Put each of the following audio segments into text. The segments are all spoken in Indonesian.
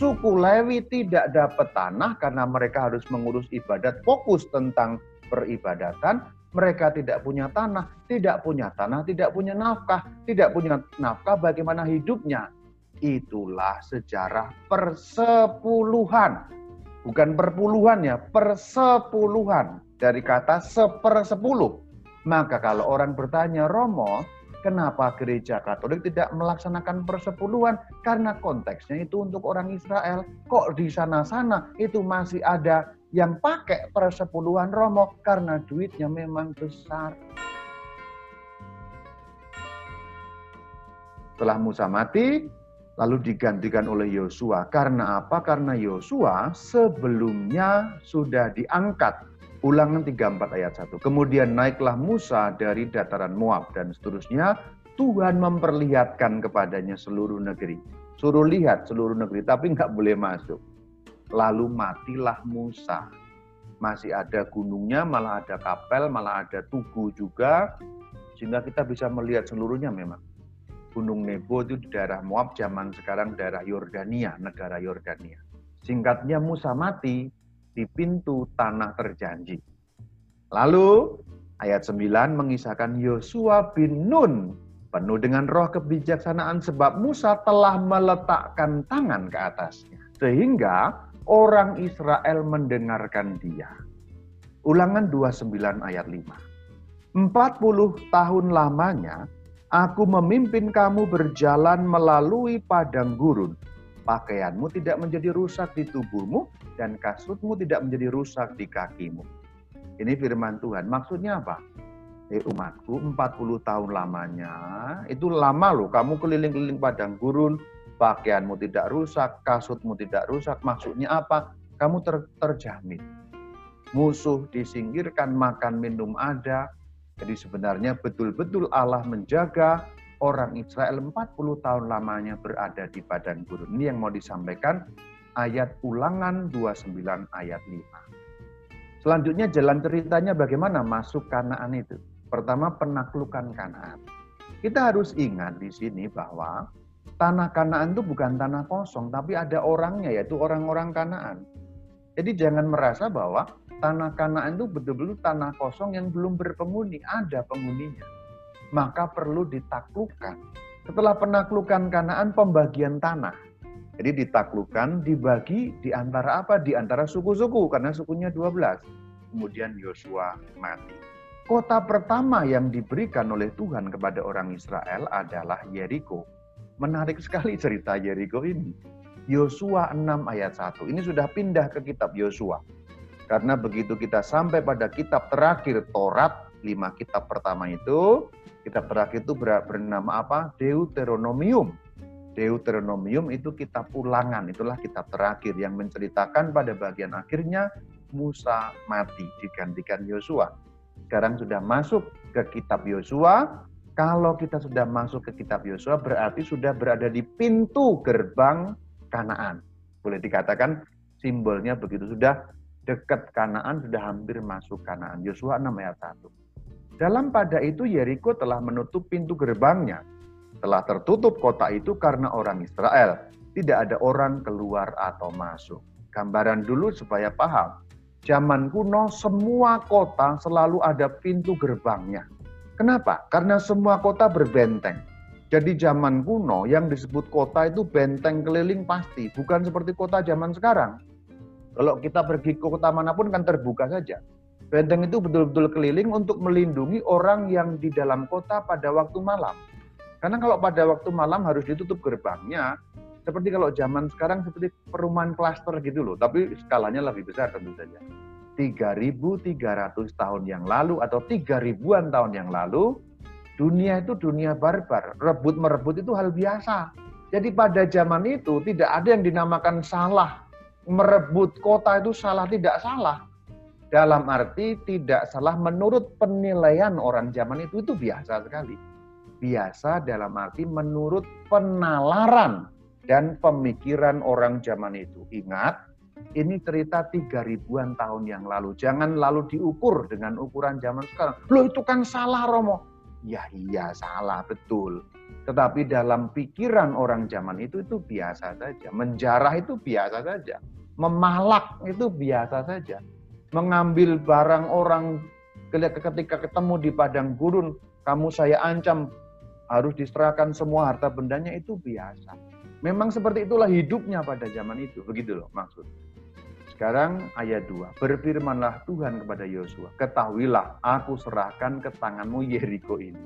suku Lewi tidak dapat tanah karena mereka harus mengurus ibadat, fokus tentang peribadatan, mereka tidak punya tanah, tidak punya tanah, tidak punya nafkah, tidak punya nafkah bagaimana hidupnya. Itulah sejarah persepuluhan. Bukan perpuluhan ya, persepuluhan. Dari kata sepersepuluh. Maka kalau orang bertanya, Romo, kenapa gereja katolik tidak melaksanakan persepuluhan? Karena konteksnya itu untuk orang Israel. Kok di sana-sana itu masih ada yang pakai persepuluhan Romo karena duitnya memang besar. Setelah Musa mati, lalu digantikan oleh Yosua. Karena apa? Karena Yosua sebelumnya sudah diangkat. Ulangan 34 ayat 1. Kemudian naiklah Musa dari dataran Moab dan seterusnya. Tuhan memperlihatkan kepadanya seluruh negeri. Suruh lihat seluruh negeri, tapi nggak boleh masuk. Lalu matilah Musa. Masih ada gunungnya, malah ada kapel, malah ada tugu juga. Sehingga kita bisa melihat seluruhnya memang. Gunung Nebo itu di daerah Moab, zaman sekarang daerah Yordania, negara Yordania. Singkatnya Musa mati di pintu tanah terjanji. Lalu ayat 9 mengisahkan Yosua bin Nun penuh dengan roh kebijaksanaan sebab Musa telah meletakkan tangan ke atasnya. Sehingga orang Israel mendengarkan dia. Ulangan 29 ayat 5. 40 tahun lamanya Aku memimpin kamu berjalan melalui padang gurun. Pakaianmu tidak menjadi rusak di tubuhmu dan kasutmu tidak menjadi rusak di kakimu. Ini firman Tuhan. Maksudnya apa? Eh umatku 40 tahun lamanya, itu lama loh kamu keliling-keliling padang gurun, pakaianmu tidak rusak, kasutmu tidak rusak. Maksudnya apa? Kamu ter terjamin. Musuh disingkirkan, makan minum ada, jadi sebenarnya betul-betul Allah menjaga orang Israel 40 tahun lamanya berada di padang gurun. Ini yang mau disampaikan ayat ulangan 29 ayat 5. Selanjutnya jalan ceritanya bagaimana masuk Kanaan itu. Pertama penaklukan Kanaan. Kita harus ingat di sini bahwa tanah Kanaan itu bukan tanah kosong, tapi ada orangnya yaitu orang-orang Kanaan. Jadi jangan merasa bahwa tanah Kanaan itu betul-betul tanah kosong yang belum berpenghuni, ada penghuninya. Maka perlu ditaklukkan. Setelah penaklukan Kanaan, pembagian tanah. Jadi ditaklukkan, dibagi di antara apa? Di antara suku-suku, karena sukunya 12. Kemudian Yosua mati. Kota pertama yang diberikan oleh Tuhan kepada orang Israel adalah Yeriko. Menarik sekali cerita Yeriko ini. Yosua 6 ayat 1. Ini sudah pindah ke kitab Yosua. Karena begitu kita sampai pada kitab terakhir Torat, lima kitab pertama itu, kitab terakhir itu bernama apa? Deuteronomium. Deuteronomium itu kitab ulangan, itulah kitab terakhir yang menceritakan pada bagian akhirnya Musa mati digantikan Yosua. Sekarang sudah masuk ke kitab Yosua. Kalau kita sudah masuk ke kitab Yosua berarti sudah berada di pintu gerbang Kanaan. Boleh dikatakan simbolnya begitu sudah dekat Kanaan sudah hampir masuk Kanaan. Yosua 6 ayat 1. Dalam pada itu Yeriko telah menutup pintu gerbangnya. Telah tertutup kota itu karena orang Israel. Tidak ada orang keluar atau masuk. Gambaran dulu supaya paham. Zaman kuno semua kota selalu ada pintu gerbangnya. Kenapa? Karena semua kota berbenteng. Jadi zaman kuno yang disebut kota itu benteng keliling pasti, bukan seperti kota zaman sekarang. Kalau kita pergi ke kota mana pun kan terbuka saja. Benteng itu betul-betul keliling untuk melindungi orang yang di dalam kota pada waktu malam. Karena kalau pada waktu malam harus ditutup gerbangnya, seperti kalau zaman sekarang seperti perumahan klaster gitu loh, tapi skalanya lebih besar tentu saja. 3.300 tahun yang lalu atau 3.000-an tahun yang lalu, dunia itu dunia barbar. Rebut merebut itu hal biasa. Jadi pada zaman itu tidak ada yang dinamakan salah merebut kota itu salah tidak salah. Dalam arti tidak salah menurut penilaian orang zaman itu itu biasa sekali. Biasa dalam arti menurut penalaran dan pemikiran orang zaman itu. Ingat, ini cerita tiga ribuan tahun yang lalu. Jangan lalu diukur dengan ukuran zaman sekarang. Loh itu kan salah Romo. Ya iya salah betul. Tetapi dalam pikiran orang zaman itu itu biasa saja. Menjarah itu biasa saja. Memalak itu biasa saja. Mengambil barang orang ketika ketemu di padang gurun, kamu saya ancam harus diserahkan semua harta bendanya itu biasa. Memang seperti itulah hidupnya pada zaman itu. Begitu loh maksud. Sekarang ayat 2. Berfirmanlah Tuhan kepada Yosua, ketahuilah aku serahkan ke tanganmu Yeriko ini.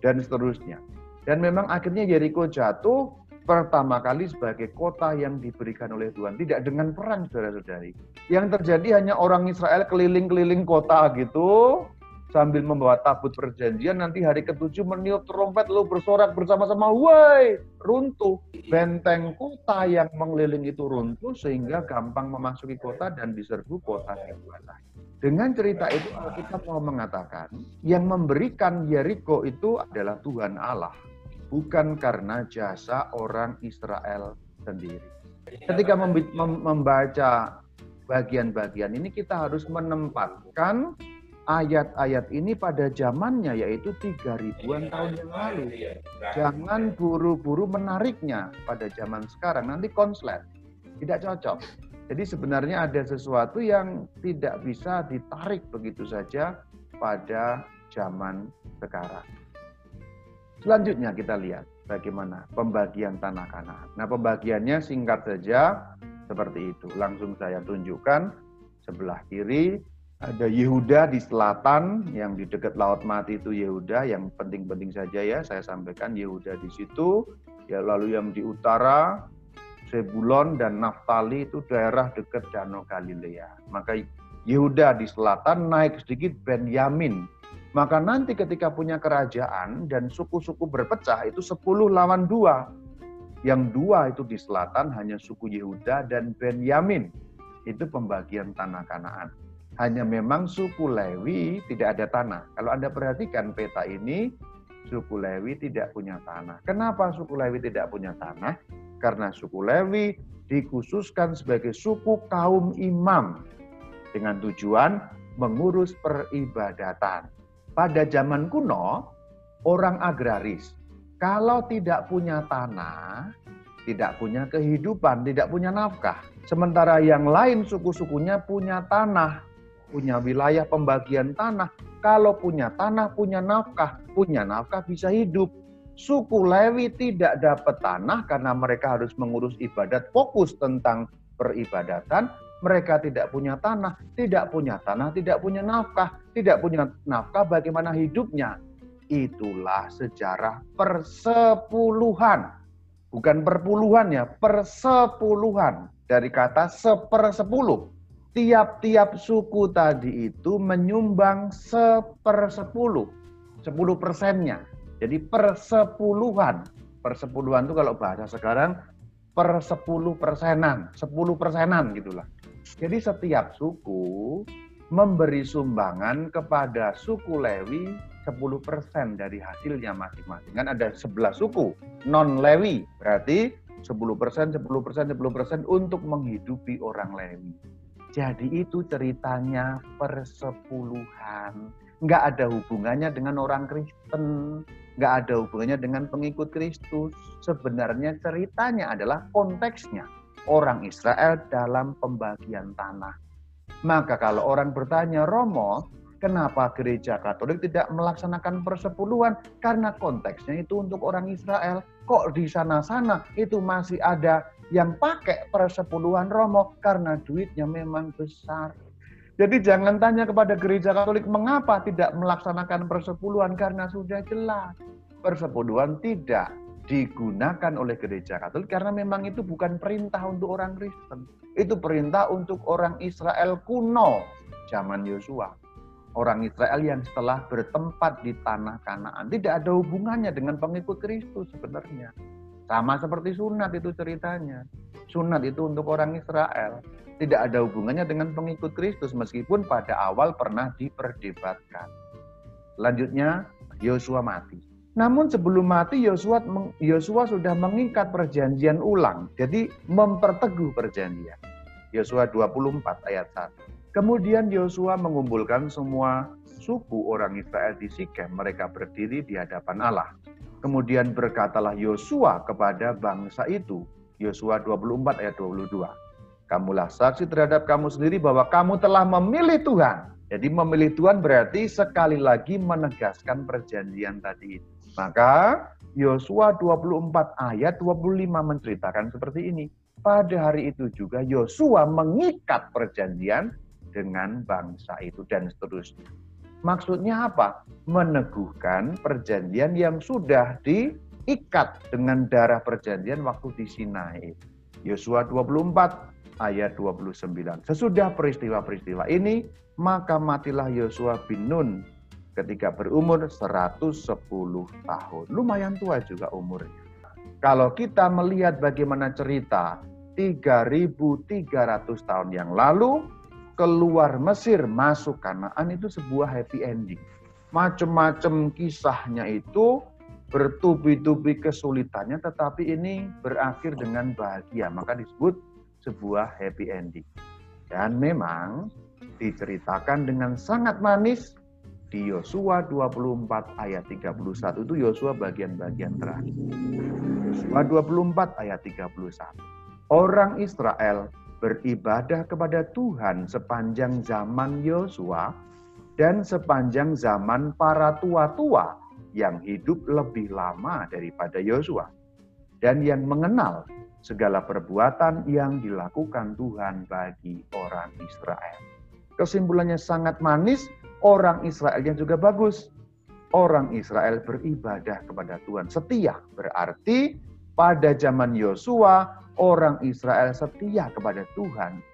Dan seterusnya. Dan memang akhirnya Yeriko jatuh pertama kali sebagai kota yang diberikan oleh Tuhan. Tidak dengan perang, saudara-saudari. Yang terjadi hanya orang Israel keliling-keliling kota gitu, sambil membawa tabut perjanjian nanti hari ketujuh meniup trompet lalu bersorak bersama-sama woi runtuh benteng kota yang mengeliling itu runtuh sehingga gampang memasuki kota dan diserbu kota yang lain dengan cerita itu kita mau mengatakan yang memberikan Yeriko itu adalah Tuhan Allah bukan karena jasa orang Israel sendiri ketika membaca bagian-bagian ini kita harus menempatkan ayat-ayat ini pada zamannya yaitu tiga ribuan tahun yang lalu. Jangan buru-buru menariknya pada zaman sekarang, nanti konslet. Tidak cocok. Jadi sebenarnya ada sesuatu yang tidak bisa ditarik begitu saja pada zaman sekarang. Selanjutnya kita lihat bagaimana pembagian tanah Kanaan. Nah, pembagiannya singkat saja seperti itu. Langsung saya tunjukkan sebelah kiri ada Yehuda di selatan yang di dekat Laut Mati itu Yehuda yang penting-penting saja ya saya sampaikan Yehuda di situ ya lalu yang di utara Sebulon dan Naftali itu daerah dekat Danau Galilea maka Yehuda di selatan naik sedikit Benyamin maka nanti ketika punya kerajaan dan suku-suku berpecah itu 10 lawan dua yang dua itu di selatan hanya suku Yehuda dan Benyamin itu pembagian tanah Kanaan hanya memang suku Lewi tidak ada tanah. Kalau Anda perhatikan peta ini, suku Lewi tidak punya tanah. Kenapa suku Lewi tidak punya tanah? Karena suku Lewi dikhususkan sebagai suku kaum imam dengan tujuan mengurus peribadatan. Pada zaman kuno, orang agraris kalau tidak punya tanah, tidak punya kehidupan, tidak punya nafkah. Sementara yang lain suku-sukunya punya tanah, punya wilayah pembagian tanah. Kalau punya tanah, punya nafkah. Punya nafkah bisa hidup. Suku Lewi tidak dapat tanah karena mereka harus mengurus ibadat, fokus tentang peribadatan. Mereka tidak punya tanah, tidak punya tanah, tidak punya nafkah, tidak punya nafkah bagaimana hidupnya. Itulah sejarah persepuluhan. Bukan perpuluhan ya, persepuluhan. Dari kata sepersepuluh tiap-tiap suku tadi itu menyumbang sepersepuluh, sepuluh persennya. Jadi persepuluhan, persepuluhan itu kalau bahasa sekarang per sepuluh persenan, sepuluh persenan gitulah. Jadi setiap suku memberi sumbangan kepada suku Lewi 10% dari hasilnya masing-masing. Kan ada 11 suku non Lewi, berarti 10%, 10%, 10% untuk menghidupi orang Lewi. Jadi itu ceritanya persepuluhan. Nggak ada hubungannya dengan orang Kristen. Nggak ada hubungannya dengan pengikut Kristus. Sebenarnya ceritanya adalah konteksnya. Orang Israel dalam pembagian tanah. Maka kalau orang bertanya, Romo, kenapa gereja Katolik tidak melaksanakan persepuluhan? Karena konteksnya itu untuk orang Israel. Kok di sana-sana itu masih ada yang pakai persepuluhan Romo karena duitnya memang besar. Jadi jangan tanya kepada gereja Katolik mengapa tidak melaksanakan persepuluhan karena sudah jelas persepuluhan tidak digunakan oleh gereja Katolik karena memang itu bukan perintah untuk orang Kristen. Itu perintah untuk orang Israel kuno zaman Yosua. Orang Israel yang setelah bertempat di tanah Kanaan tidak ada hubungannya dengan pengikut Kristus sebenarnya. Sama seperti sunat itu ceritanya. Sunat itu untuk orang Israel. Tidak ada hubungannya dengan pengikut Kristus meskipun pada awal pernah diperdebatkan. Selanjutnya Yosua mati. Namun sebelum mati Yosua Yosua sudah mengikat perjanjian ulang. Jadi memperteguh perjanjian. Yosua 24 ayat 1. Kemudian Yosua mengumpulkan semua suku orang Israel di Sikem. Mereka berdiri di hadapan Allah. Kemudian berkatalah Yosua kepada bangsa itu. Yosua 24 ayat 22. Kamulah saksi terhadap kamu sendiri bahwa kamu telah memilih Tuhan. Jadi memilih Tuhan berarti sekali lagi menegaskan perjanjian tadi. Maka Yosua 24 ayat 25 menceritakan seperti ini. Pada hari itu juga Yosua mengikat perjanjian dengan bangsa itu dan seterusnya. Maksudnya apa? Meneguhkan perjanjian yang sudah diikat dengan darah perjanjian waktu di Sinai. Yosua 24 ayat 29. Sesudah peristiwa-peristiwa ini, maka matilah Yosua bin Nun ketika berumur 110 tahun. Lumayan tua juga umurnya. Kalau kita melihat bagaimana cerita 3.300 tahun yang lalu, keluar Mesir masuk Kanaan itu sebuah happy ending. Macam-macam kisahnya itu bertubi-tubi kesulitannya tetapi ini berakhir dengan bahagia maka disebut sebuah happy ending. Dan memang diceritakan dengan sangat manis di Yosua 24 ayat 31 itu Yosua bagian-bagian terakhir. Yosua 24 ayat 31. Orang Israel beribadah kepada Tuhan sepanjang zaman Yosua dan sepanjang zaman para tua-tua yang hidup lebih lama daripada Yosua dan yang mengenal segala perbuatan yang dilakukan Tuhan bagi orang Israel. Kesimpulannya sangat manis, orang Israelnya juga bagus. Orang Israel beribadah kepada Tuhan, setia. Berarti pada zaman Yosua orang Israel setia kepada Tuhan